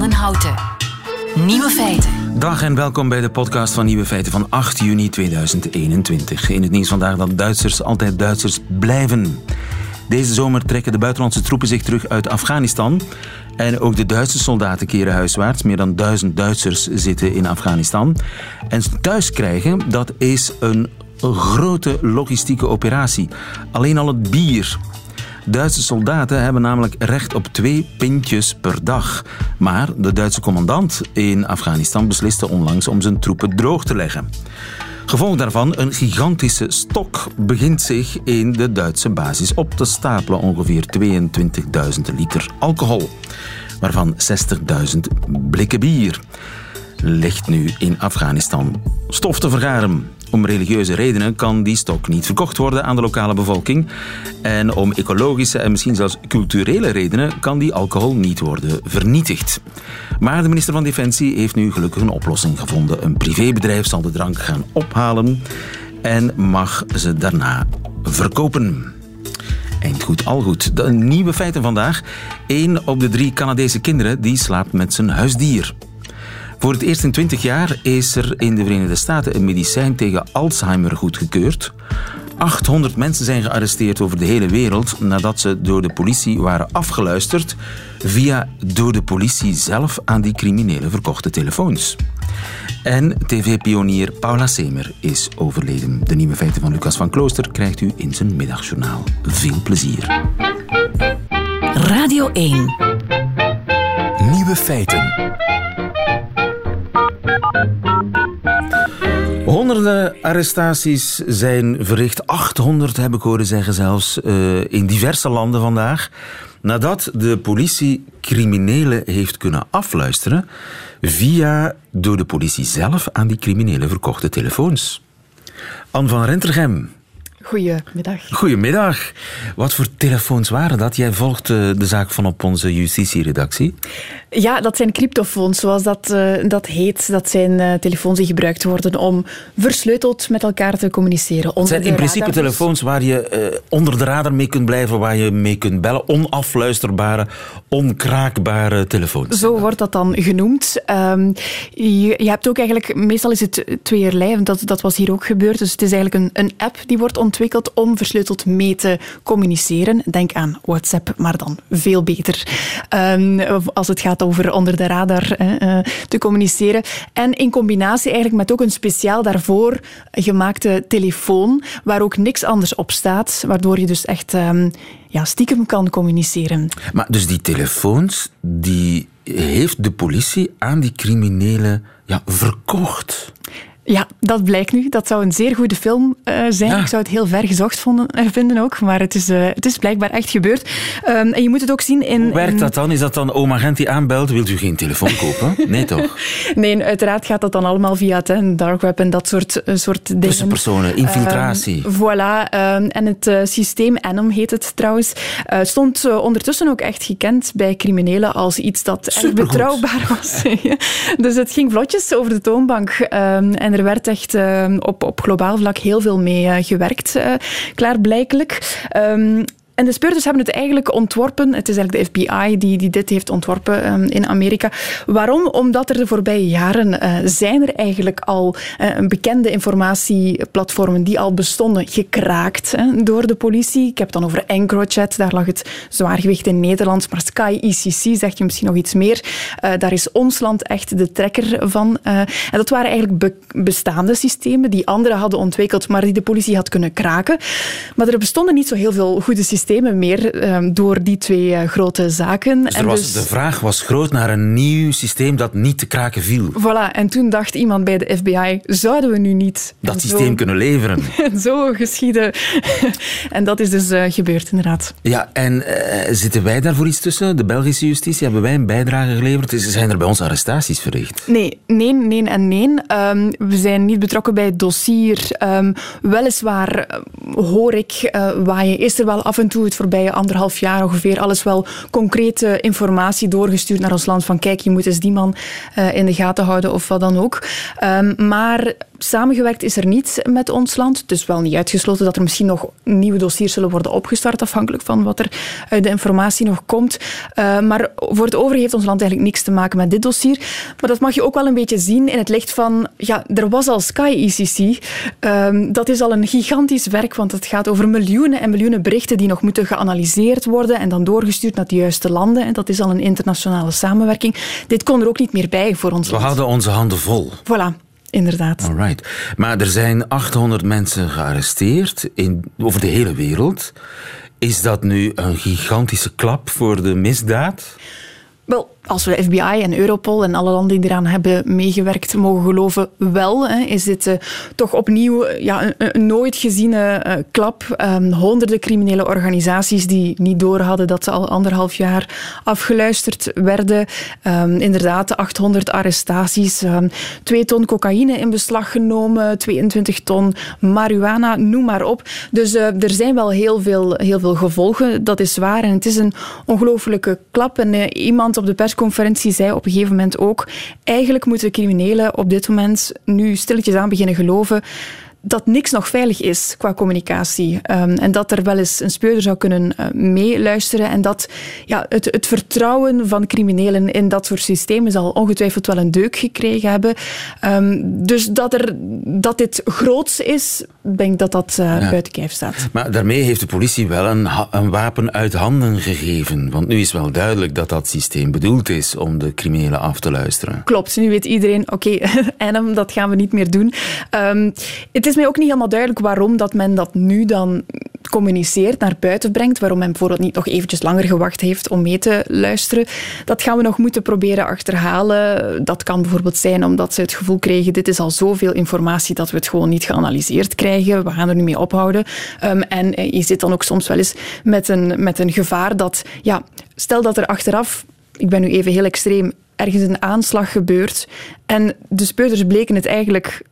Houten. Nieuwe feiten. Dag en welkom bij de podcast van Nieuwe Feiten van 8 juni 2021. In het nieuws vandaag dat Duitsers altijd Duitsers blijven. Deze zomer trekken de buitenlandse troepen zich terug uit Afghanistan. En ook de Duitse soldaten keren huiswaarts. Meer dan duizend Duitsers zitten in Afghanistan. En thuis krijgen, dat is een grote logistieke operatie. Alleen al het bier. Duitse soldaten hebben namelijk recht op twee pintjes per dag. Maar de Duitse commandant in Afghanistan besliste onlangs om zijn troepen droog te leggen. Gevolg daarvan, een gigantische stok begint zich in de Duitse basis op te stapelen. Ongeveer 22.000 liter alcohol, waarvan 60.000 blikken bier. Ligt nu in Afghanistan stof te vergaren. Om religieuze redenen kan die stok niet verkocht worden aan de lokale bevolking. En om ecologische en misschien zelfs culturele redenen kan die alcohol niet worden vernietigd. Maar de minister van Defensie heeft nu gelukkig een oplossing gevonden. Een privébedrijf zal de drank gaan ophalen en mag ze daarna verkopen. Eind goed, al goed. De nieuwe feiten vandaag. Eén op de drie Canadese kinderen die slaapt met zijn huisdier. Voor het eerst in 20 jaar is er in de Verenigde Staten een medicijn tegen Alzheimer goedgekeurd. 800 mensen zijn gearresteerd over de hele wereld nadat ze door de politie waren afgeluisterd via door de politie zelf aan die criminelen verkochte telefoons. En tv-pionier Paula Semer is overleden. De nieuwe feiten van Lucas van Klooster krijgt u in zijn middagjournaal. Veel plezier. Radio 1. Nieuwe feiten. Honderden arrestaties zijn verricht. 800 heb ik horen zeggen zelfs uh, in diverse landen vandaag. Nadat de politie criminelen heeft kunnen afluisteren via door de politie zelf aan die criminelen verkochte telefoons. Anne van Rentergem, Goedemiddag. Goedemiddag. Wat voor telefoons waren dat? Jij volgt eh, de zaak van op onze justitieredactie. Ja, dat zijn cryptofoons, zoals dat, uh, dat heet. Dat zijn uh, telefoons die gebruikt worden om versleuteld met elkaar te communiceren. Het zijn in principe telefoons waar je uh, onder de radar mee kunt blijven, waar je mee kunt bellen. Onafluisterbare, onkraakbare telefoons. Zo wordt dat dan genoemd. Um, je, je, hebt ook eigenlijk, meestal is het tweeërlei, dat, dat was hier ook gebeurd. Dus het is eigenlijk een, een app die wordt ontwikkeld om versleuteld mee te communiceren. Denk aan WhatsApp, maar dan veel beter. Um, als het gaat over onder de radar uh, te communiceren. En in combinatie eigenlijk met ook een speciaal daarvoor gemaakte telefoon, waar ook niks anders op staat, waardoor je dus echt um, ja, stiekem kan communiceren. Maar dus die telefoons, die heeft de politie aan die criminelen ja, verkocht? Ja, dat blijkt nu. Dat zou een zeer goede film uh, zijn. Ja. Ik zou het heel ver gezocht vonden, uh, vinden ook, maar het is, uh, het is blijkbaar echt gebeurd. Um, en je moet het ook zien in... Hoe werkt in... dat dan? Is dat dan oma Gent die aanbelt? Wilt u geen telefoon kopen? Nee, toch? nee, uiteraard gaat dat dan allemaal via het hè, dark web en dat soort, soort dingen. Tussenpersonen, infiltratie. Um, voilà. Um, en het systeem Anom heet het trouwens. stond ondertussen ook echt gekend bij criminelen als iets dat echt betrouwbaar was. dus het ging vlotjes over de toonbank. en en er werd echt uh, op, op globaal vlak heel veel mee uh, gewerkt, uh, klaarblijkelijk. Um, en de speurders hebben het eigenlijk ontworpen. Het is eigenlijk de FBI die, die dit heeft ontworpen um, in Amerika. Waarom? Omdat er de voorbije jaren uh, zijn er eigenlijk al uh, bekende informatieplatformen die al bestonden gekraakt hè, door de politie. Ik heb het dan over EncroChat, daar lag het zwaargewicht in Nederland. Maar Sky ICC zegt je misschien nog iets meer. Uh, daar is ons land echt de trekker van. en dat waren eigenlijk be bestaande systemen die anderen hadden ontwikkeld, maar die de politie had kunnen kraken. Maar er bestonden niet zo heel veel goede systemen systemen meer um, door die twee uh, grote zaken. Dus, en was, dus de vraag was groot naar een nieuw systeem dat niet te kraken viel. Voilà, en toen dacht iemand bij de FBI, zouden we nu niet... Dat systeem zo, kunnen leveren. zo geschieden. en dat is dus uh, gebeurd, inderdaad. Ja, en uh, zitten wij daarvoor iets tussen? De Belgische justitie, hebben wij een bijdrage geleverd? Zijn er bij ons arrestaties verricht? Nee, nee, nee en nee. Um, we zijn niet betrokken bij het dossier. Um, weliswaar hoor ik, waar je is er wel af en toe toe het voorbije anderhalf jaar ongeveer alles wel concrete informatie doorgestuurd naar ons land van kijk, je moet eens die man uh, in de gaten houden of wat dan ook. Um, maar samengewerkt is er niet met ons land. Is wel niet uitgesloten dat er misschien nog nieuwe dossiers zullen worden opgestart, afhankelijk van wat er uit de informatie nog komt. Uh, maar voor het overige heeft ons land eigenlijk niks te maken met dit dossier. Maar dat mag je ook wel een beetje zien in het licht van, ja, er was al Sky ECC. Ehm, dat is al een gigantisch werk, want het gaat over miljoenen en miljoenen berichten die nog moeten geanalyseerd worden en dan doorgestuurd naar de juiste landen. En dat is al een internationale samenwerking. Dit kon er ook niet meer bij voor ons. We hadden onze handen vol. Voilà inderdaad. Alright. Maar er zijn 800 mensen gearresteerd in, over de hele wereld. Is dat nu een gigantische klap voor de misdaad? Wel, als we FBI en Europol en alle landen die eraan hebben meegewerkt mogen geloven, wel, hè, is dit uh, toch opnieuw ja, een, nooit geziene uh, klap. Um, honderden criminele organisaties die niet doorhadden dat ze al anderhalf jaar afgeluisterd werden. Um, inderdaad, 800 arrestaties, um, 2 ton cocaïne in beslag genomen, 22 ton marihuana, noem maar op. Dus er zijn wel heel veel, heel veel gevolgen, dat is waar. En het is een ongelofelijke klap. En iemand op de pers persconferentie zei op een gegeven moment ook: eigenlijk moeten criminelen op dit moment nu stilletjes aan beginnen geloven dat niks nog veilig is qua communicatie. Um, en dat er wel eens een speurder zou kunnen uh, meeluisteren. En dat ja, het, het, vertrouwen van criminelen in dat soort systemen zal ongetwijfeld wel een deuk gekregen hebben. Um, dus dat, er, dat dit groots is, denk dat dat uh, ja. buiten kijf staat. Maar daarmee heeft de politie wel een, een wapen uit handen gegeven. Want nu is wel duidelijk dat dat systeem bedoeld is om de criminelen af te luisteren. Klopt, nu weet iedereen, oké, okay, Enem, dat gaan we niet meer doen. Um, het is is mij ook niet helemaal duidelijk waarom dat men dat nu dan communiceert, naar buiten brengt. Waarom men bijvoorbeeld niet nog eventjes langer gewacht heeft om mee te luisteren. Dat gaan we nog moeten proberen achterhalen. Dat kan bijvoorbeeld zijn omdat ze het gevoel kregen dit is al zoveel informatie dat we het gewoon niet geanalyseerd krijgen. We gaan er nu mee ophouden. Um, en eh, je zit dan ook soms wel eens met een, met een gevaar dat, ja, stel dat er achteraf, ik ben nu even heel extreem, ergens een aanslag gebeurt en de speurders bleken het eigenlijk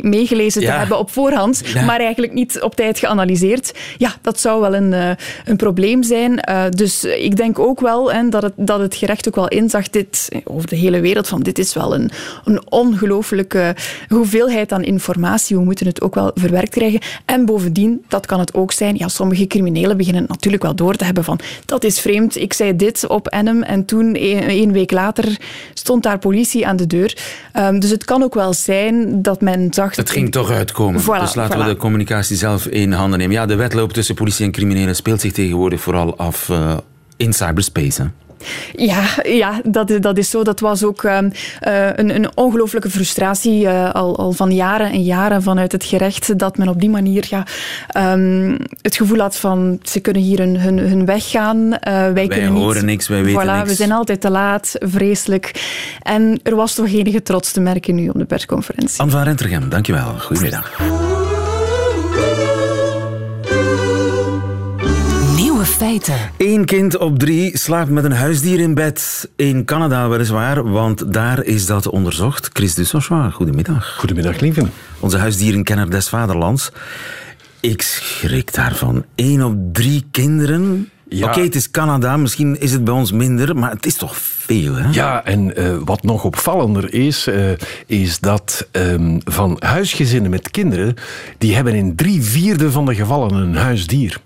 meegelezen te hebben op voorhand, maar eigenlijk niet op tijd geanalyseerd. Ja, dat zou wel een, uh, een probleem zijn. Uh, dus ik denk ook wel hè, dat, het, dat het gerecht ook wel inzag, dit, over de hele wereld, van dit is wel een, een ongelooflijke hoeveelheid aan informatie. We moeten het ook wel verwerkt krijgen. En bovendien, dat kan het ook zijn, ja, sommige criminelen beginnen natuurlijk wel door te hebben van dat is vreemd, ik zei dit op Enem en toen, één week later, stond daar politie aan de deur. Um, dus het kan ook wel zijn dat men zag... Het ging toch uitkomen. Voilà, dus laten we de communicatie zelf in handen nemen. Ja, de wedloop tussen politie en criminelen speelt zich tegenwoordig vooral af uh, in cyberspace. Hè? Ja, ja dat, dat is zo. Dat was ook uh, een, een ongelooflijke frustratie uh, al, al van jaren en jaren vanuit het gerecht. Dat men op die manier ja, um, het gevoel had van ze kunnen hier hun, hun, hun weg gaan. Uh, wij wij kunnen horen niks, wij weten voilà, niks. We zijn altijd te laat, vreselijk. En er was toch enige trots te merken nu op de persconferentie. Anne van Rentergem, dankjewel. Goedemiddag. Feiten. Eén kind op drie slaapt met een huisdier in bed. In Canada weliswaar, want daar is dat onderzocht. Chris Dussochois, goedemiddag. Goedemiddag, lieve. Onze huisdierenkenner des vaderlands. Ik schrik daarvan. Eén op drie kinderen ja. Oké, okay, het is Canada, misschien is het bij ons minder, maar het is toch veel, hè? Ja, en uh, wat nog opvallender is, uh, is dat um, van huisgezinnen met kinderen, die hebben in drie vierde van de gevallen een huisdier.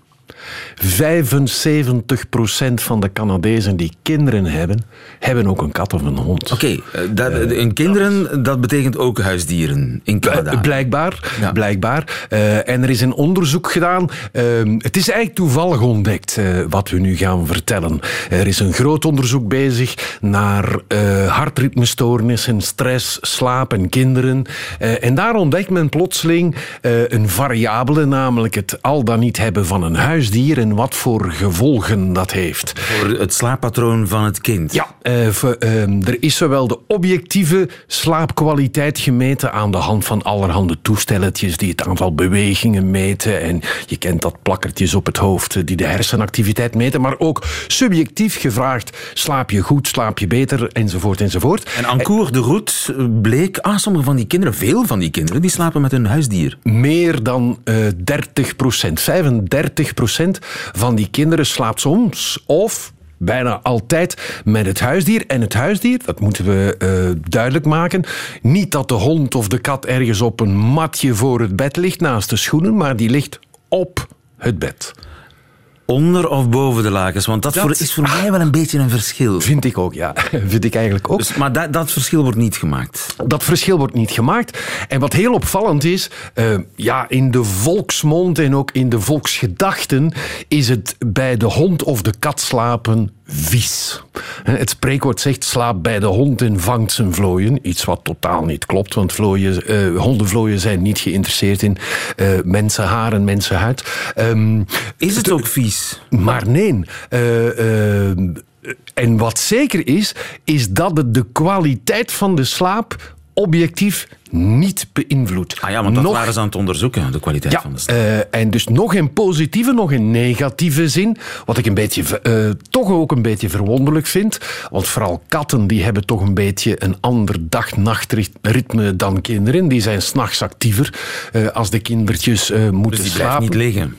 75% van de Canadezen die kinderen hebben, hebben ook een kat of een hond. Oké, okay, uh, uh, kinderen, dat betekent ook huisdieren in Canada? Blijkbaar, ja. blijkbaar. Uh, en er is een onderzoek gedaan. Ehm, het is eigenlijk toevallig ontdekt wat we nu gaan vertellen. Er is een groot onderzoek bezig naar hartritmestoornissen, stress, slaap en kinderen. en daar ontdekt men plotseling een variabele, namelijk het al dan niet hebben van een huisdier en wat voor gevolgen dat heeft. Voor het slaappatroon van het kind? Ja, voor, uh, er is zowel de objectieve slaapkwaliteit gemeten aan de hand van allerhande toestelletjes die het aantal bewegingen meten. En je kent dat plakkertjes op het hoofd die de hersenactiviteit meten. Maar ook subjectief gevraagd, slaap je goed, slaap je beter, enzovoort, enzovoort. En en cours de route bleek, ah, sommige van die kinderen, veel van die kinderen, die slapen met hun huisdier. Meer dan uh, 30 procent, 35 procent van die kinderen slaapt soms of bijna altijd met het huisdier. En het huisdier, dat moeten we uh, duidelijk maken, niet dat de hond of de kat ergens op een matje voor het bed ligt naast de schoenen, maar die ligt op het bed. Onder of boven de lakens? Want dat, is voor mij wel een beetje een verschil. Vind ik ook, ja. Vind ik eigenlijk ook. Dus, maar dat, dat verschil wordt niet gemaakt? Dat verschil wordt niet gemaakt. En wat heel opvallend is, uh, ja, in de volksmond en ook in de volksgedachten is het bij de hond of de kat slapen vies. Het spreekwoord zegt slaap bij de hond en vangt zijn vlooien. Iets wat totaal niet klopt, want vlooien, uh, hondenvlooien zijn niet geïnteresseerd in uh, mensenhaar en mensenhuid. Um, is het ook vies? Maar nee. Uh, en wat zeker is, is dat het de kwaliteit van de slaap objectief niet beïnvloedt. Ah ja, want dat nog... waren ze aan het onderzoeken, de kwaliteit van de slaap. Uh, en dus nog in positieve, nog in negatieve zin. Wat ik een beetje, uh, toch ook een beetje verwonderlijk vind. Want vooral katten die hebben toch een beetje een ander dag-nachtritme dan kinderen. Die zijn s'nachts actiever uh, als de kindertjes moeten dus die slapen. niet liggen.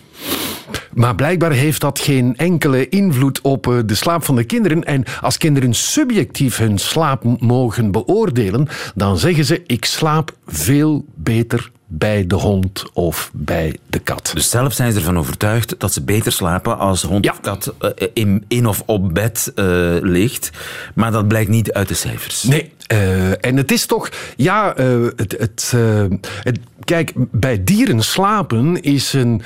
Maar blijkbaar heeft dat geen enkele invloed op eh, de slaap van de kinderen. En als kinderen subjectief hun slaap mogen beoordelen, dan zeggen ze: Ik slaap veel beter bij de hond of bij de kat. Dus zelf zijn ze ervan overtuigd dat ze beter slapen als hond of kat eh, in, in, of op bed uh, ligt. Maar dat blijkt niet uit de cijfers. Nee, uh, en het is toch, ja, het, het, het, kijk, bij dieren slapen is een,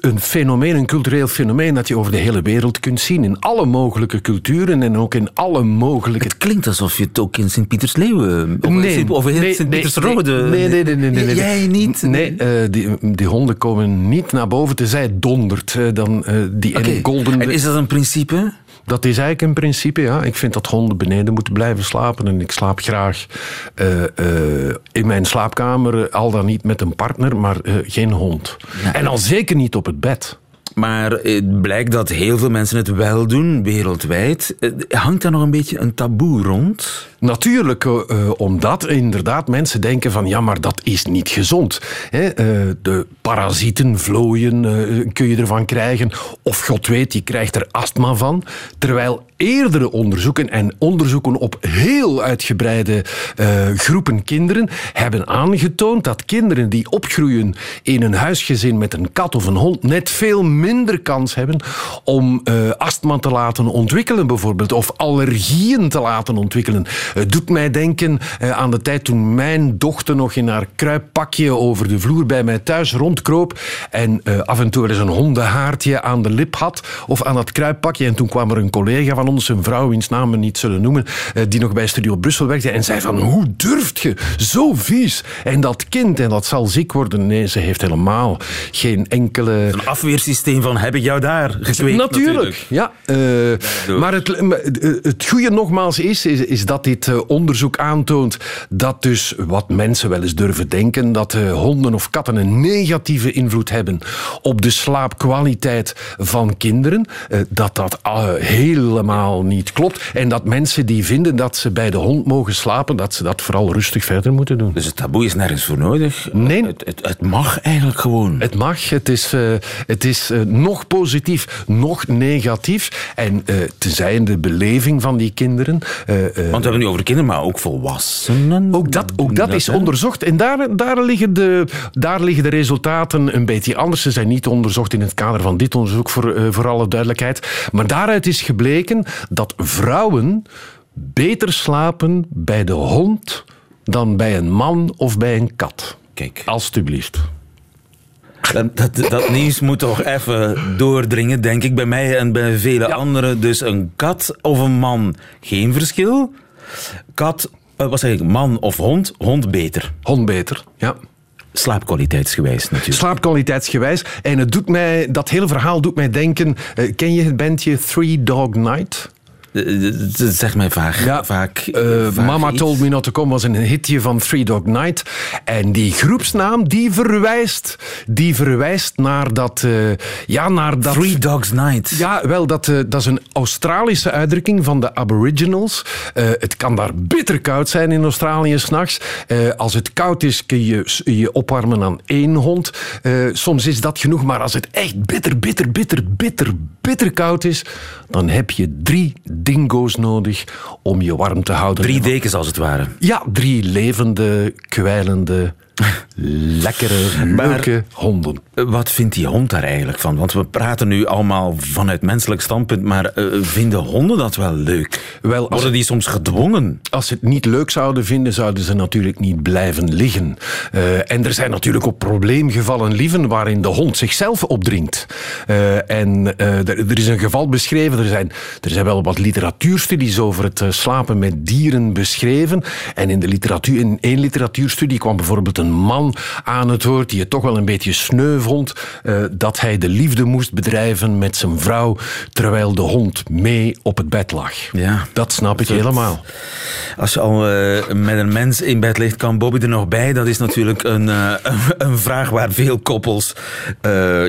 een fenomeen, een cultureel fenomeen dat je over de hele wereld kunt zien. In alle mogelijke culturen en ook in alle mogelijke... Het klinkt alsof je het ook in Sint-Pietersleeuwen of, nee, of in nee, Sint-Pietersrode... Nee, nee, nee, nee, nee, nee. Jij niet? Nee, uh, die, die honden komen niet naar boven, tenzij het dondert. Uh, dan, uh, die okay. golden... En is dat een principe? Dat is eigenlijk een principe, ja. Ik vind dat honden beneden moeten blijven slapen. En ik slaap graag uh, uh, in mijn slaapkamer, al dan niet met een partner, maar uh, geen hond. Ja. En al zeker niet op het bed. Maar het blijkt dat heel veel mensen het wel doen, wereldwijd. Hangt daar nog een beetje een taboe rond? Natuurlijk, uh, omdat inderdaad mensen denken van ja, maar dat is niet gezond. Hè? Uh, de parasieten, vlooien kun je ervan krijgen. Of god weet, je krijgt er astma van. Terwijl eerdere onderzoeken en onderzoeken op heel uitgebreide groepen kinderen hebben aangetoond dat kinderen die opgroeien in een huisgezin met een kat of een hond net veel minder kans hebben om astma te laten ontwikkelen bijvoorbeeld. Of allergieën te laten ontwikkelen. Het doet mij denken uh, aan de tijd toen mijn dochter nog in haar kruippakje over de vloer bij mij thuis rondkroop en uh, af en toe eens een hondenhaartje aan de lip had of aan dat kruippakje. En toen kwam er een collega van ons, een vrouw, wiens naam we niet zullen noemen, die nog bij Studio Brussel werkte en zei van hoe durft je? Zo vies. En dat kind, en dat zal ziek worden. Nee, ze heeft helemaal geen enkele... Een afweersysteem van heb ik jou daar gekweekt? Natuurlijk, natuurlijk. ja. maar het, het goede nogmaals is, is, is dat dit onderzoek aantoont dat dus wat mensen wel eens durven denken, dat uh, honden of katten een negatieve invloed hebben op de slaapkwaliteit van kinderen, uh, dat dat uh, helemaal niet klopt. En dat mensen die vinden dat ze bij de hond mogen slapen, dat ze dat vooral rustig verder moeten doen. Dus het taboe is nergens voor nodig? Nee. Het, het, het mag eigenlijk gewoon? Het mag. Het is, het is nog positief, nog negatief. En tenzij in de beleving van die kinderen... Want we hebben nu over kinderen, maar ook volwassenen. Ook dat, ook dat, dat is hè? onderzocht. En daar, daar, liggen de, daar liggen de resultaten een beetje anders. Ze zijn niet onderzocht in het kader van dit onderzoek, voor, uh, voor alle duidelijkheid. Maar daaruit is gebleken dat vrouwen beter slapen bij de hond dan bij een man of bij een kat. Kijk. Alsjeblieft. Dat, dat, dat, nieuws moet toch even doordringen, denk ik, bij mij en bij vele ja. anderen. Dus een kat of een man, geen verschil. Kat, wat zeg ik, man of hond? Hond beter. Hond beter, ja. Slaapkwaliteitsgewijs natuurlijk. Slaapkwaliteitsgewijs. En het doet mij, dat hele verhaal doet mij denken... Uh, ken je het bandje Three Dog Night? Zeg mij vaak. Ja, vaak, Mama Told Me Not To Come was een hitje van Three Dog Night. En die groepsnaam die verwijst, die verwijst naar dat... ja, naar dat Three Dogs Night. Ja, wel, dat, dat is een Australische uitdrukking van de Aboriginals. het kan daar bitter koud zijn in Australië s'nachts. als het koud is, kun je je opwarmen aan één hond. soms is dat genoeg, maar als het echt bitter, bitter, bitter, bitter, bitter koud is, dan heb je drie dingo's nodig om je warm te houden. Drie dekens als het ware. Ja, drie levende, kwijlende lekkere, leuke honden. Wat vindt die hond daar eigenlijk van? Want we praten nu allemaal vanuit menselijk standpunt, maar uh, vinden honden dat wel leuk? Wel, Worden die soms gedwongen? Als ze het niet leuk zouden vinden, zouden ze natuurlijk niet blijven liggen. Uh, en er zijn natuurlijk ook probleemgevallen lieven waarin de hond zichzelf opdringt. Uh, en er is een geval beschreven, er zijn, er zijn wel wat literatuurstudies over het slapen met dieren beschreven. En in, de literatuur, in één literatuurstudie kwam bijvoorbeeld een man aan het woord die het toch wel een beetje sneu vond uh, dat hij de liefde moest bedrijven met zijn vrouw terwijl de hond mee op het bed lag. Ja. Dat snap ik helemaal. Als je al uh, met een mens in bed ligt, kan Bobby er nog bij? Dat is natuurlijk een, uh, een vraag waar veel koppels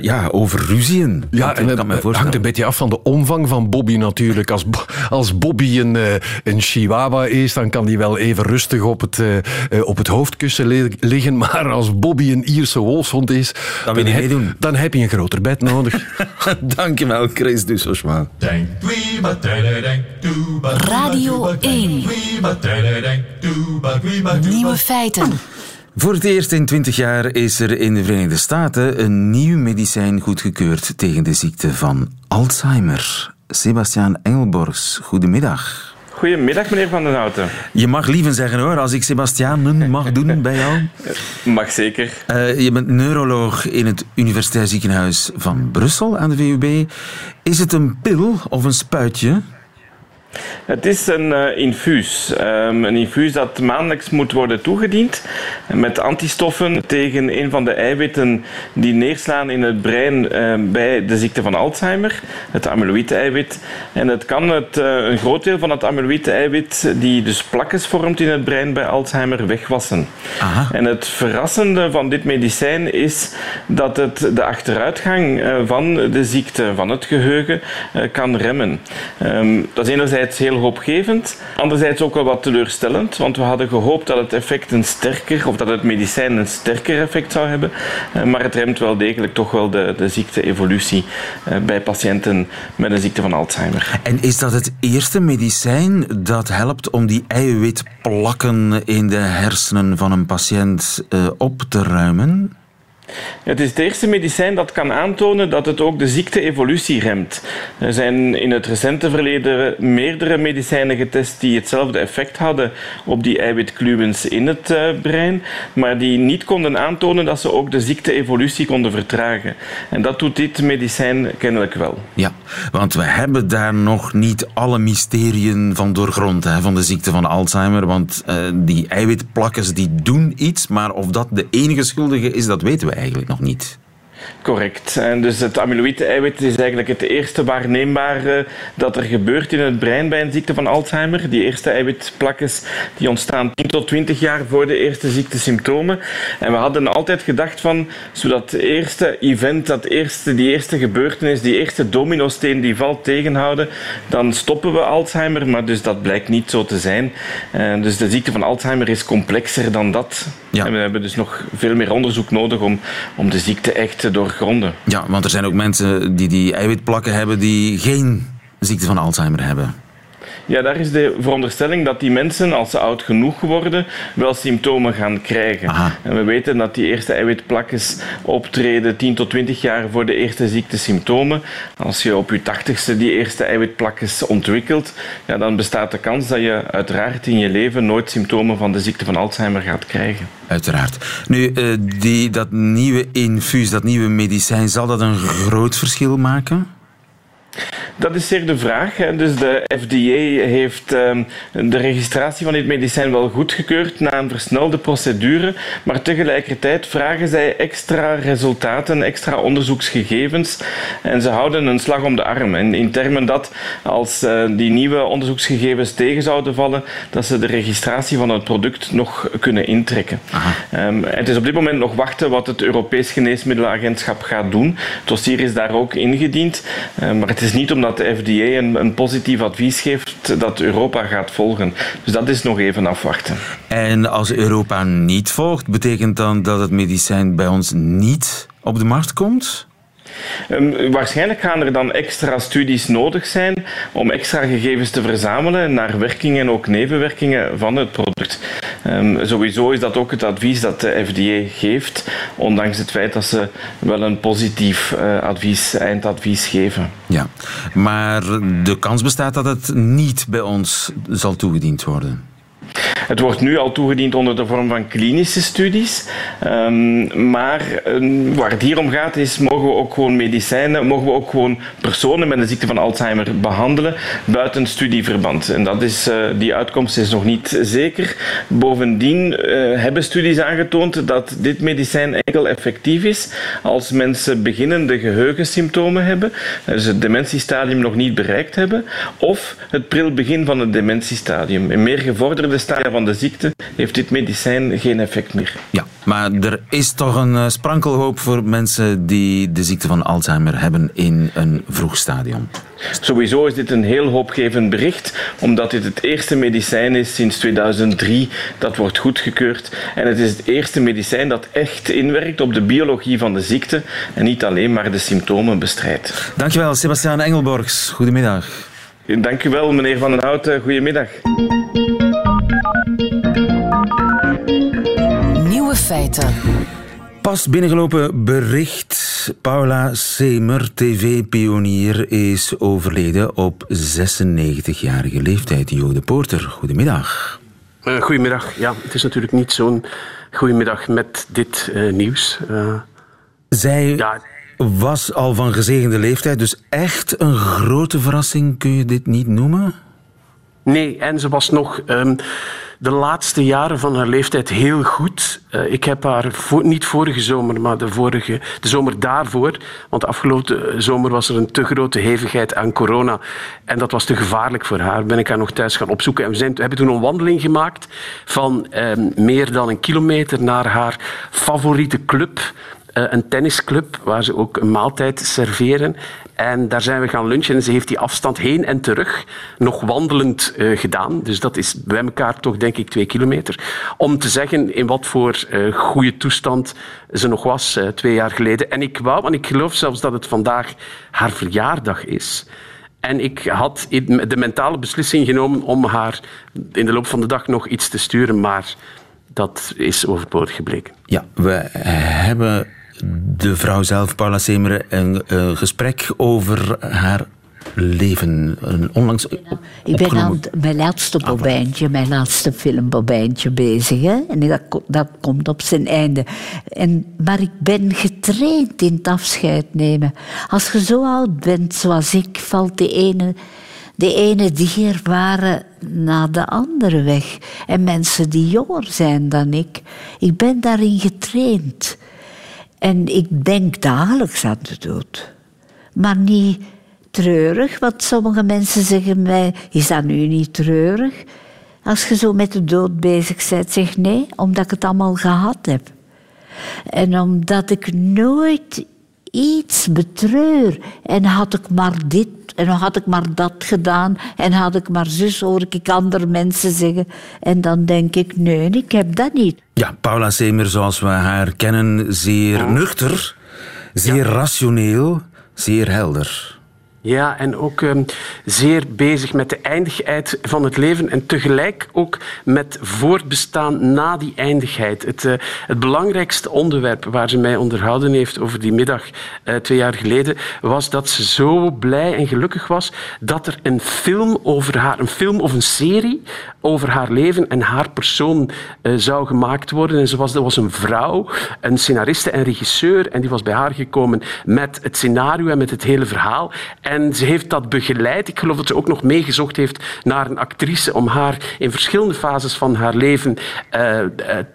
ja, over ruzien. Ja, en het hangt een beetje af van de omvang van Bobby natuurlijk. Als, als Bobby een, een chihuahua is, dan kan hij wel even rustig op het, op het hoofdkussen liggen maar als Bobby een Ierse wolfshond is, dan, dan, heb, dan heb je een groter bed nodig. Dankjewel, Chris Dusselsma. Radio 1. Nieuwe feiten. Voor het eerst in 20 jaar is er in de Verenigde Staten een nieuw medicijn goedgekeurd tegen de ziekte van Alzheimer. Sebastiaan Engelborgs, goedemiddag. Goedemiddag, meneer Van den Houten. Je mag liever zeggen hoor, als ik Sebastiaan mag doen bij jou. Mag zeker. Uh, je bent neuroloog in het Universitair Ziekenhuis van Brussel aan de VUB. Is het een pil of een spuitje? Het is een uh, infuus. Um, een infuus dat maandelijks moet worden toegediend met antistoffen tegen een van de eiwitten die neerslaan in het brein uh, bij de ziekte van Alzheimer, het amyloïde-eiwit. En het kan het, uh, een groot deel van het amyloïde-eiwit, die dus plakjes vormt in het brein bij Alzheimer, wegwassen. Aha. En het verrassende van dit medicijn is dat het de achteruitgang van de ziekte van het geheugen kan remmen. Um, dat is enerzijds heel hoopgevend. Anderzijds ook wel wat teleurstellend, want we hadden gehoopt dat het effect een sterker, of dat het medicijn een sterker effect zou hebben. Eh, maar het remt wel degelijk toch wel de, de ziekte-evolutie eh, bij patiënten met een ziekte van Alzheimer. En is dat het eerste medicijn dat helpt om die eiwitplakken in de hersenen van een patiënt eh, op te ruimen? Het is het eerste medicijn dat kan aantonen dat het ook de ziekte-evolutie remt. Er zijn in het recente verleden meerdere medicijnen getest die hetzelfde effect hadden op die eiwitkluwens in het uh, brein, maar die niet konden aantonen dat ze ook de ziekte-evolutie konden vertragen. En dat doet dit medicijn kennelijk wel. Ja, want we hebben daar nog niet alle mysteriën van doorgrond hè, van de ziekte van Alzheimer, want uh, die eiwitplakkers die doen iets, maar of dat de enige schuldige is, dat weten we eigenlijk nog niet. Correct. En dus het amyloïde-eiwit is eigenlijk het eerste waarneembare dat er gebeurt in het brein bij een ziekte van Alzheimer. Die eerste eiwitplakjes die ontstaan 10 tot 20 jaar voor de eerste ziektesymptomen. En we hadden altijd gedacht van, zodat het eerste event, dat eerste, die eerste gebeurtenis, die eerste dominosteen die valt tegenhouden, dan stoppen we Alzheimer. Maar dus dat blijkt niet zo te zijn. En dus de ziekte van Alzheimer is complexer dan dat. Ja. En we hebben dus nog veel meer onderzoek nodig om, om de ziekte echt te doorgronden. Ja, want er zijn ook mensen die die eiwitplakken hebben die geen ziekte van Alzheimer hebben. Ja, daar is de veronderstelling dat die mensen, als ze oud genoeg worden, wel symptomen gaan krijgen. En we weten dat die eerste eiwitplakjes optreden 10 tot 20 jaar voor de eerste ziektesymptomen. Als je op je tachtigste die eerste eiwitplakjes ontwikkelt, ja, dan bestaat de kans dat je uiteraard in je leven nooit symptomen van de ziekte van Alzheimer gaat krijgen. Uiteraard. Nu, uh, die, dat nieuwe infuus, dat nieuwe medicijn, zal dat een groot verschil maken? Dat is zeer de vraag. Dus de FDA heeft ehm, de registratie van dit medicijn wel goedgekeurd na een versnelde procedure, maar tegelijkertijd vragen zij extra resultaten, extra onderzoeksgegevens en ze houden een slag om de arm. En in termen dat als uh, die nieuwe onderzoeksgegevens tegen zouden vallen, dat ze de registratie van het product nog kunnen intrekken. Um, het is op dit moment nog wachten wat het Europees Geneesmiddelenagentschap gaat doen. Het dossier is daar ook ingediend, uh, maar het is niet omdat dat de FDA een, een positief advies geeft dat Europa gaat volgen. Dus dat is nog even afwachten. En als Europa niet volgt, betekent dan dat het medicijn bij ons niet op de markt komt? Um, waarschijnlijk gaan er dan extra studies nodig zijn om extra gegevens te verzamelen naar werkingen en ook nevenwerkingen van het product. Um, sowieso is dat ook het advies dat de FDA geeft, ondanks het feit dat ze wel een positief uh, advies, eindadvies geven. Ja, maar de kans bestaat dat het niet bij ons zal toegediend worden. Het wordt nu al toegediend onder de vorm van klinische studies. Um, maar uh, waar het hier om gaat is, mogen we ook gewoon medicijnen, mogen we ook gewoon personen met de ziekte van Alzheimer behandelen buiten studieverband. En dat is, uh, die uitkomst is nog niet zeker. Bovendien uh, hebben studies aangetoond dat dit medicijn enkel effectief is als mensen beginnende geheugensymptomen hebben, dus het dementiestadium nog niet bereikt hebben, of het pril begin van het dementiestadium. In meer gevorderde stadia van de ziekte heeft dit medicijn geen effect meer. Ja, maar er is toch een uh, sprankelhoop voor mensen die de ziekte van Alzheimer hebben in een vroeg stadium. Sowieso is dit een heel hoopgevend bericht, omdat dit het eerste medicijn is sinds 2003 dat wordt goedgekeurd. En het is het eerste medicijn dat echt inwerkt op de biologie van de ziekte en niet alleen maar de symptomen bestrijdt. Dankjewel, Sebastiaan Engelborgs. Goedemiddag. Dank u wel, meneer Van den Houten. Goedemiddag. Feiten. Pas binnengelopen bericht. Paula Semer, tv-pionier, is overleden op 96-jarige leeftijd. Jode Poorter, goedemiddag. Uh, goedemiddag. Ja, het is natuurlijk niet zo'n goedemiddag met dit uh, nieuws. Uh, Zij ja. was al van gezegende leeftijd, dus echt een grote verrassing. Kun je dit niet noemen? Nee, en ze was nog um, de laatste jaren van haar leeftijd heel goed. Uh, ik heb haar niet vorige zomer, maar de, vorige, de zomer daarvoor. Want de afgelopen zomer was er een te grote hevigheid aan corona. En dat was te gevaarlijk voor haar. Ben ik haar nog thuis gaan opzoeken. En we, zijn, hebben toen een wandeling gemaakt van um, meer dan een kilometer naar haar favoriete club. Uh, een tennisclub waar ze ook een maaltijd serveren. En daar zijn we gaan lunchen en ze heeft die afstand heen en terug nog wandelend uh, gedaan. Dus dat is bij elkaar toch denk ik twee kilometer. Om te zeggen in wat voor uh, goede toestand ze nog was twee jaar geleden. En ik wou, want ik geloof zelfs dat het vandaag haar verjaardag is. En ik had de mentale beslissing genomen om haar in de loop van de dag nog iets te sturen, maar dat is overbodig gebleken. Ja, we hebben de vrouw zelf, Paula Semeren, een gesprek over haar leven. Onlangs ik ben aan mijn laatste bobijntje, mijn laatste filmbobijntje bezig. Hè? En dat, dat komt op zijn einde. En, maar ik ben getraind in het afscheid nemen. Als je zo oud bent zoals ik, valt de ene, de ene dierbare na de andere weg. En mensen die jonger zijn dan ik, ik ben daarin getraind. En ik denk dagelijks aan de dood. Maar niet treurig, want sommige mensen zeggen mij: Is dat nu niet treurig? Als je zo met de dood bezig bent, zeg nee, omdat ik het allemaal gehad heb. En omdat ik nooit iets betreur. En had ik maar dit en had ik maar dat gedaan en had ik maar zus, hoor ik andere mensen zeggen. En dan denk ik, nee, ik heb dat niet. Ja, Paula Semer, zoals we haar kennen, zeer nuchter, zeer ja. rationeel, zeer helder. Ja, en ook um, zeer bezig met de eindigheid van het leven en tegelijk ook met voortbestaan na die eindigheid. Het, uh, het belangrijkste onderwerp waar ze mij onderhouden heeft over die middag uh, twee jaar geleden was dat ze zo blij en gelukkig was dat er een film over haar, een film of een serie over haar leven en haar persoon uh, zou gemaakt worden. En ze was, dat was een vrouw, een scenariste en regisseur en die was bij haar gekomen met het scenario en met het hele verhaal. En En ze heeft dat begeleid. Ik geloof dat ze ook nog meegezocht heeft naar een actrice om haar in verschillende fases van haar leven uh,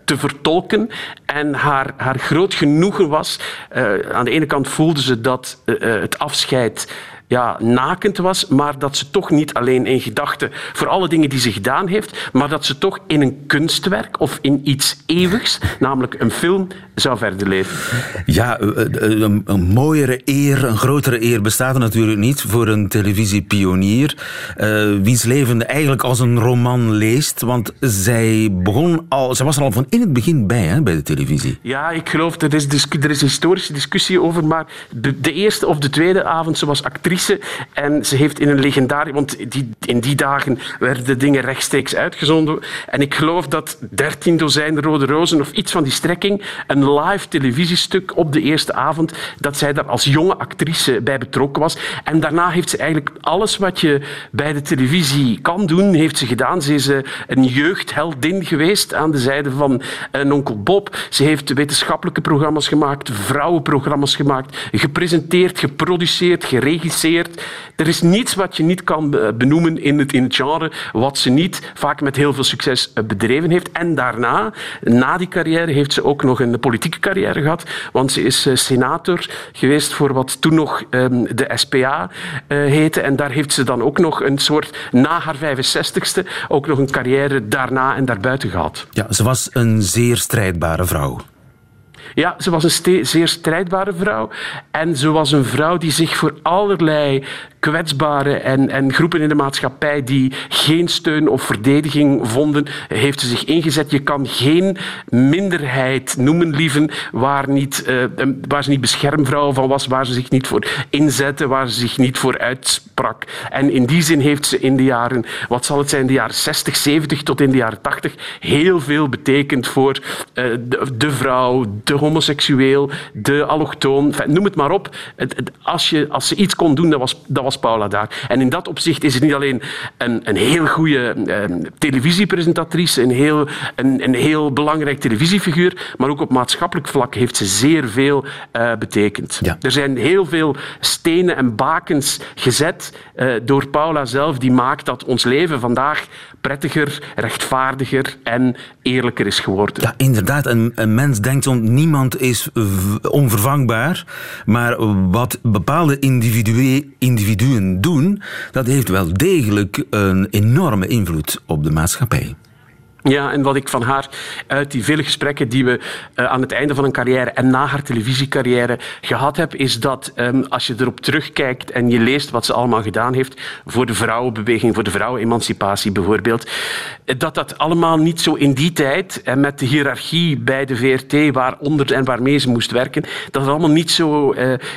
te vertolken. En haar, haar groot genoegen was, uh, aan de ene kant voelde ze dat het afscheid ja, nakend was, maar dat ze toch niet alleen in gedachten voor alle dingen die ze gedaan heeft, maar dat ze toch in een kunstwerk of in iets eeuwigs, namelijk een film, zou verder leven. Ja, eh, eh, een, een mooiere eer, een grotere eer bestaat er natuurlijk niet voor een televisiepionier, uh, wiens leven eigenlijk als een roman leest, want zij begon al, zij was er al van in het begin bij, hè, bij de televisie. Ja, ik geloof, er is, er is een historische discussie over, maar de, de eerste of de tweede avond, ze was actrice en ze heeft in een legendarie... Want die, in die dagen werden de dingen rechtstreeks uitgezonden. En ik geloof dat 13 dozijn Rode Rozen of iets van die strekking, een live televisiestuk op de eerste avond, dat zij daar als jonge actrice bij betrokken was. En daarna heeft ze eigenlijk alles wat je bij de televisie kan doen, heeft ze gedaan. Ze is eh, een jeugdheldin geweest aan de zijde van een onkel Bob. Ze heeft wetenschappelijke programma's gemaakt, vrouwenprogramma's gemaakt, gepresenteerd, geproduceerd, geregisseerd er is niets wat je niet kan benoemen in het, in het genre wat ze niet vaak met heel veel succes eh, bedreven heeft. En daarna, na die carrière, heeft ze ook nog een politieke carrière gehad. Want ze is eh, senator geweest voor wat toen nog ehm, de SPA eh, heette. En daar heeft ze dan ook nog een soort, na haar 65ste, ook nog een carrière daarna en daarbuiten gehad. Ja, ze was een zeer strijdbare vrouw. Ja, ze was een zeer strijdbare vrouw. En ze was een vrouw die zich voor allerlei kwetsbare en, en groepen in de maatschappij die geen steun of verdediging vonden, heeft ze zich ingezet. Je kan geen minderheid noemen, lieven, waar, niet, uh, waar ze niet beschermvrouw van was, waar ze zich niet voor inzette, waar ze zich niet voor uitsprak. En in die zin heeft ze in de jaren, wat zal het zijn, de jaren 60, 70 tot in de jaren 80, heel veel betekend voor uh, de, de, vrouw, de homoseksueel, de allochtoon, noem het maar op. Als, je, als ze iets kon doen, dat was, dat was Paula daar. En in dat opzicht is het niet alleen een, een heel goede eh, televisiepresentatrice, een heel, een, een heel belangrijk televisiefiguur, maar ook op maatschappelijk vlak heeft ze zeer veel uh, betekend. Ja. Er zijn heel veel stenen en bakens gezet uh, door Paula zelf, die maakt dat ons leven vandaag prettiger, rechtvaardiger en eerlijker is geworden. Ja, inderdaad. Een, een mens denkt soms, niemand is onvervangbaar, maar wat bepaalde individuen, individuen doen, dat heeft wel degelijk een enorme invloed op de maatschappij. Ja, en wat ik van haar uit die vele gesprekken die we uh, aan het einde van een carrière en na haar televisiecarrière gehad heb, is dat um, als je erop terugkijkt en je leest wat ze allemaal gedaan heeft voor de vrouwenbeweging, voor de vrouwenemancipatie bijvoorbeeld, dat dat allemaal niet zo in die tijd en met de hiërarchie bij de VRT waaronder en waarmee ze moest werken, dat het allemaal niet zo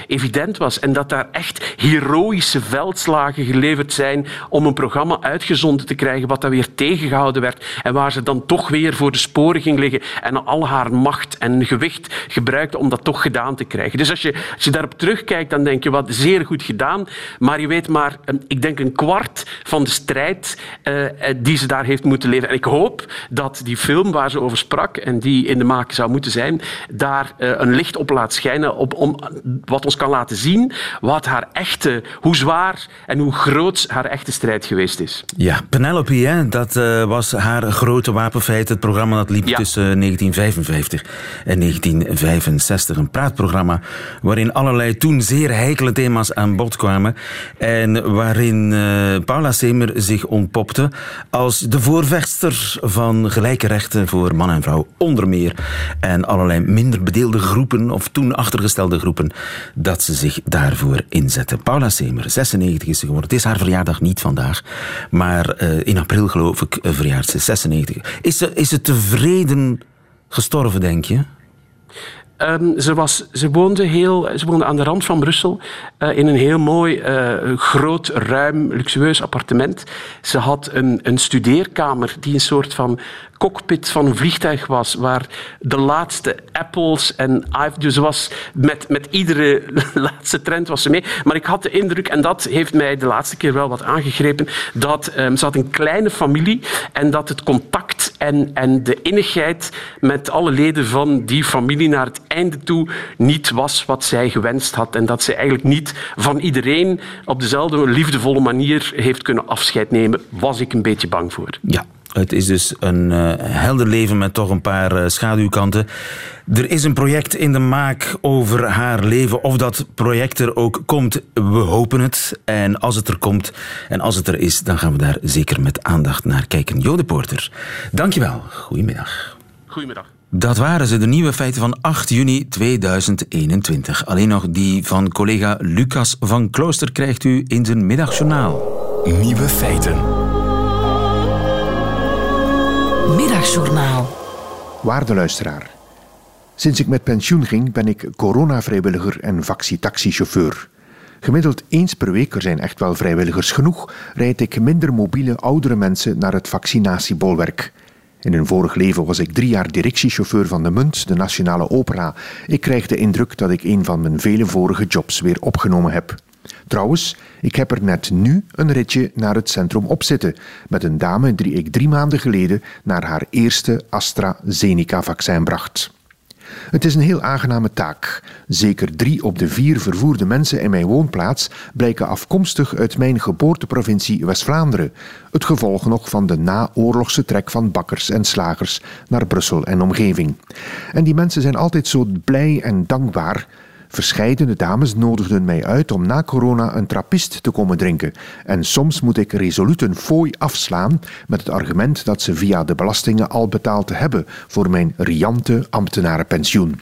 evident was en dat daar echt heroïsche veldslagen geleverd zijn om een programma uitgezonden te krijgen wat dan weer tegengehouden werd en waar ze dan toch weer voor de sporen ging liggen en al haar macht en gewicht gebruikte om dat toch gedaan te krijgen. Dus als je, als je daarop terugkijkt, dan denk je wat zeer goed gedaan, maar je weet maar, ik denk een kwart van de strijd uh, die ze daar heeft moeten leveren. En ik hoop dat die film waar ze over sprak en die in de maak zou moeten zijn, daar uh, een licht op laat schijnen, op, om, wat ons kan laten zien wat haar echte, hoe zwaar en hoe groot haar echte strijd geweest is. Ja, Penelope, hè, dat was haar grote grote wapenfeit. Het programma dat liep tussen 1955 en 1965. Een praatprogramma waarin allerlei toen zeer heikele thema's aan bod kwamen. En waarin uh, Paula Semer zich ontpopte als de voorvechter van gelijke rechten voor man en vrouw. Onder meer. En allerlei minder bedeelde groepen of toen achtergestelde groepen. Dat ze zich daarvoor inzetten. Paula Semer, 96 is ze geworden. Het is haar verjaardag niet vandaag. Maar uh, in april geloof ik verjaart ze 96. Is ze, is ze tevreden gestorven, denk je? Um, ze, was, ze, woonde heel, ze woonde aan de rand van Brussel uh, in een heel mooi, uh, groot, ruim, luxueus appartement. Ze had een, een studeerkamer die een soort van cockpit van een vliegtuig was, waar de laatste Apples en dus was met, met iedere laatste trend was ze mee. Maar ik had de indruk, en dat heeft mij de laatste keer wel wat aangegrepen, dat um, ze had een kleine familie en dat het contact en, en de innigheid met alle leden van die familie naar het einde toe niet was wat zij gewenst had. En dat ze eigenlijk niet van iedereen op dezelfde liefdevolle manier heeft kunnen afscheid nemen, was ik een beetje bang voor. Ja, het is dus een uh, helder leven met toch een paar uh, schaduwkanten. Er is een project in de maak over haar leven. Of dat project er ook komt, we hopen het. En als het er komt en als het er is, dan gaan we daar zeker met aandacht naar kijken. Jode Porter, dankjewel. Goedemiddag. Goedemiddag. Dat waren ze, de nieuwe feiten van 8 juni 2021. Alleen nog die van collega Lucas van Klooster krijgt u in zijn middagjournaal. Nieuwe feiten. Middagjournaal. Waarde luisteraar. Sinds ik met pensioen ging, ben ik coronavrijwilliger en vaccitaxichauffeur. Gemiddeld eens per week, er zijn echt wel vrijwilligers genoeg, rijd ik minder mobiele oudere mensen naar het vaccinatiebolwerk. In een vorig leven was ik drie jaar directiechauffeur van de Munt, de Nationale Opera. Ik krijg de indruk dat ik een van mijn vele vorige jobs weer opgenomen heb. Trouwens, ik heb er net nu een ritje naar het centrum op zitten met een dame die ik drie maanden geleden naar haar eerste AstraZeneca-vaccin bracht. Het is een heel aangename taak. Zeker drie op de vier vervoerde mensen in mijn woonplaats blijken afkomstig uit mijn geboorteprovincie West-Vlaanderen. Het gevolg nog van de naoorlogse trek van bakkers en slagers naar Brussel en omgeving. En die mensen zijn altijd zo blij en dankbaar Verscheidene dames nodigden mij uit om na corona een trappist te komen drinken. En soms moet ik resoluut een fooi afslaan met het argument dat ze via de belastingen al betaald hebben voor mijn riante ambtenarenpensioen.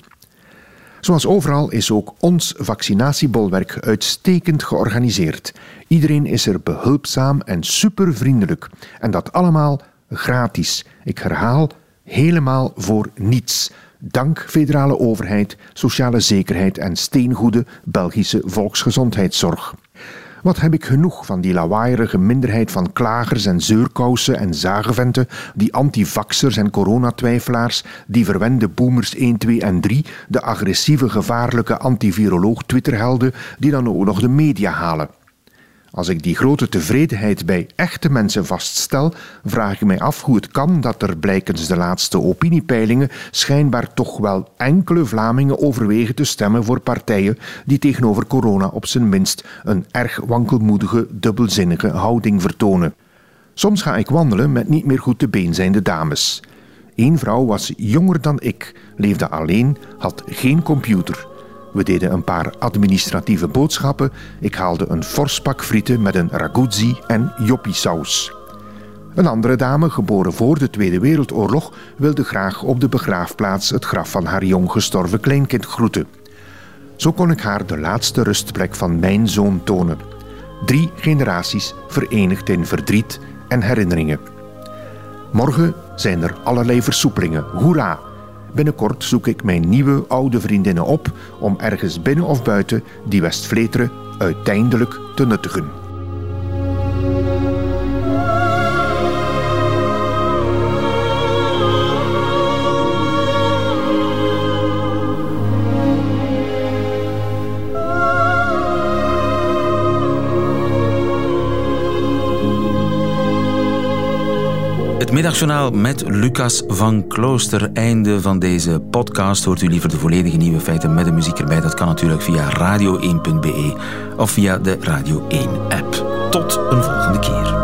Zoals overal is ook ons vaccinatiebolwerk uitstekend georganiseerd. Iedereen is er behulpzaam en supervriendelijk. En dat allemaal gratis. Ik herhaal, helemaal voor niets. Dank federale overheid, sociale zekerheid en steengoede Belgische volksgezondheidszorg. Wat heb ik genoeg van die lawaaierige minderheid van klagers en zeurkousen en zageventen, die antivaxers en coronatwijfelaars, die verwende boomers 1, 2 en 3, de agressieve, gevaarlijke antiviroloog Twitterhelden, die dan ook nog de media halen. Als ik die grote tevredenheid bij echte mensen vaststel, vraag ik mij af hoe het kan dat er blijkens de laatste opiniepeilingen schijnbaar toch wel enkele Vlamingen overwegen te stemmen voor partijen die tegenover corona op zijn minst een erg wankelmoedige, dubbelzinnige houding vertonen. Soms ga ik wandelen met niet meer goed te been zijnde dames. Eén vrouw was jonger dan ik, leefde alleen, had geen computer. We deden een paar administratieve boodschappen. Ik haalde een fors pak frieten met een raguzzi en joppiesaus. Een andere dame, geboren voor de Tweede Wereldoorlog, wilde graag op de begraafplaats het graf van haar jong gestorven kleinkind groeten. Zo kon ik haar de laatste rustplek van mijn zoon tonen. Drie generaties verenigd in verdriet en herinneringen. Morgen zijn er allerlei versoepelingen. Hoera! Binnenkort zoek ik mijn nieuwe oude vriendinnen op om ergens binnen of buiten die Westvleteren uiteindelijk te nuttigen. Middagjournaal met Lucas van Klooster. Einde van deze podcast. Hoort u liever de volledige nieuwe feiten met de muziek erbij? Dat kan natuurlijk via radio1.be of via de Radio 1 app. Tot een volgende keer.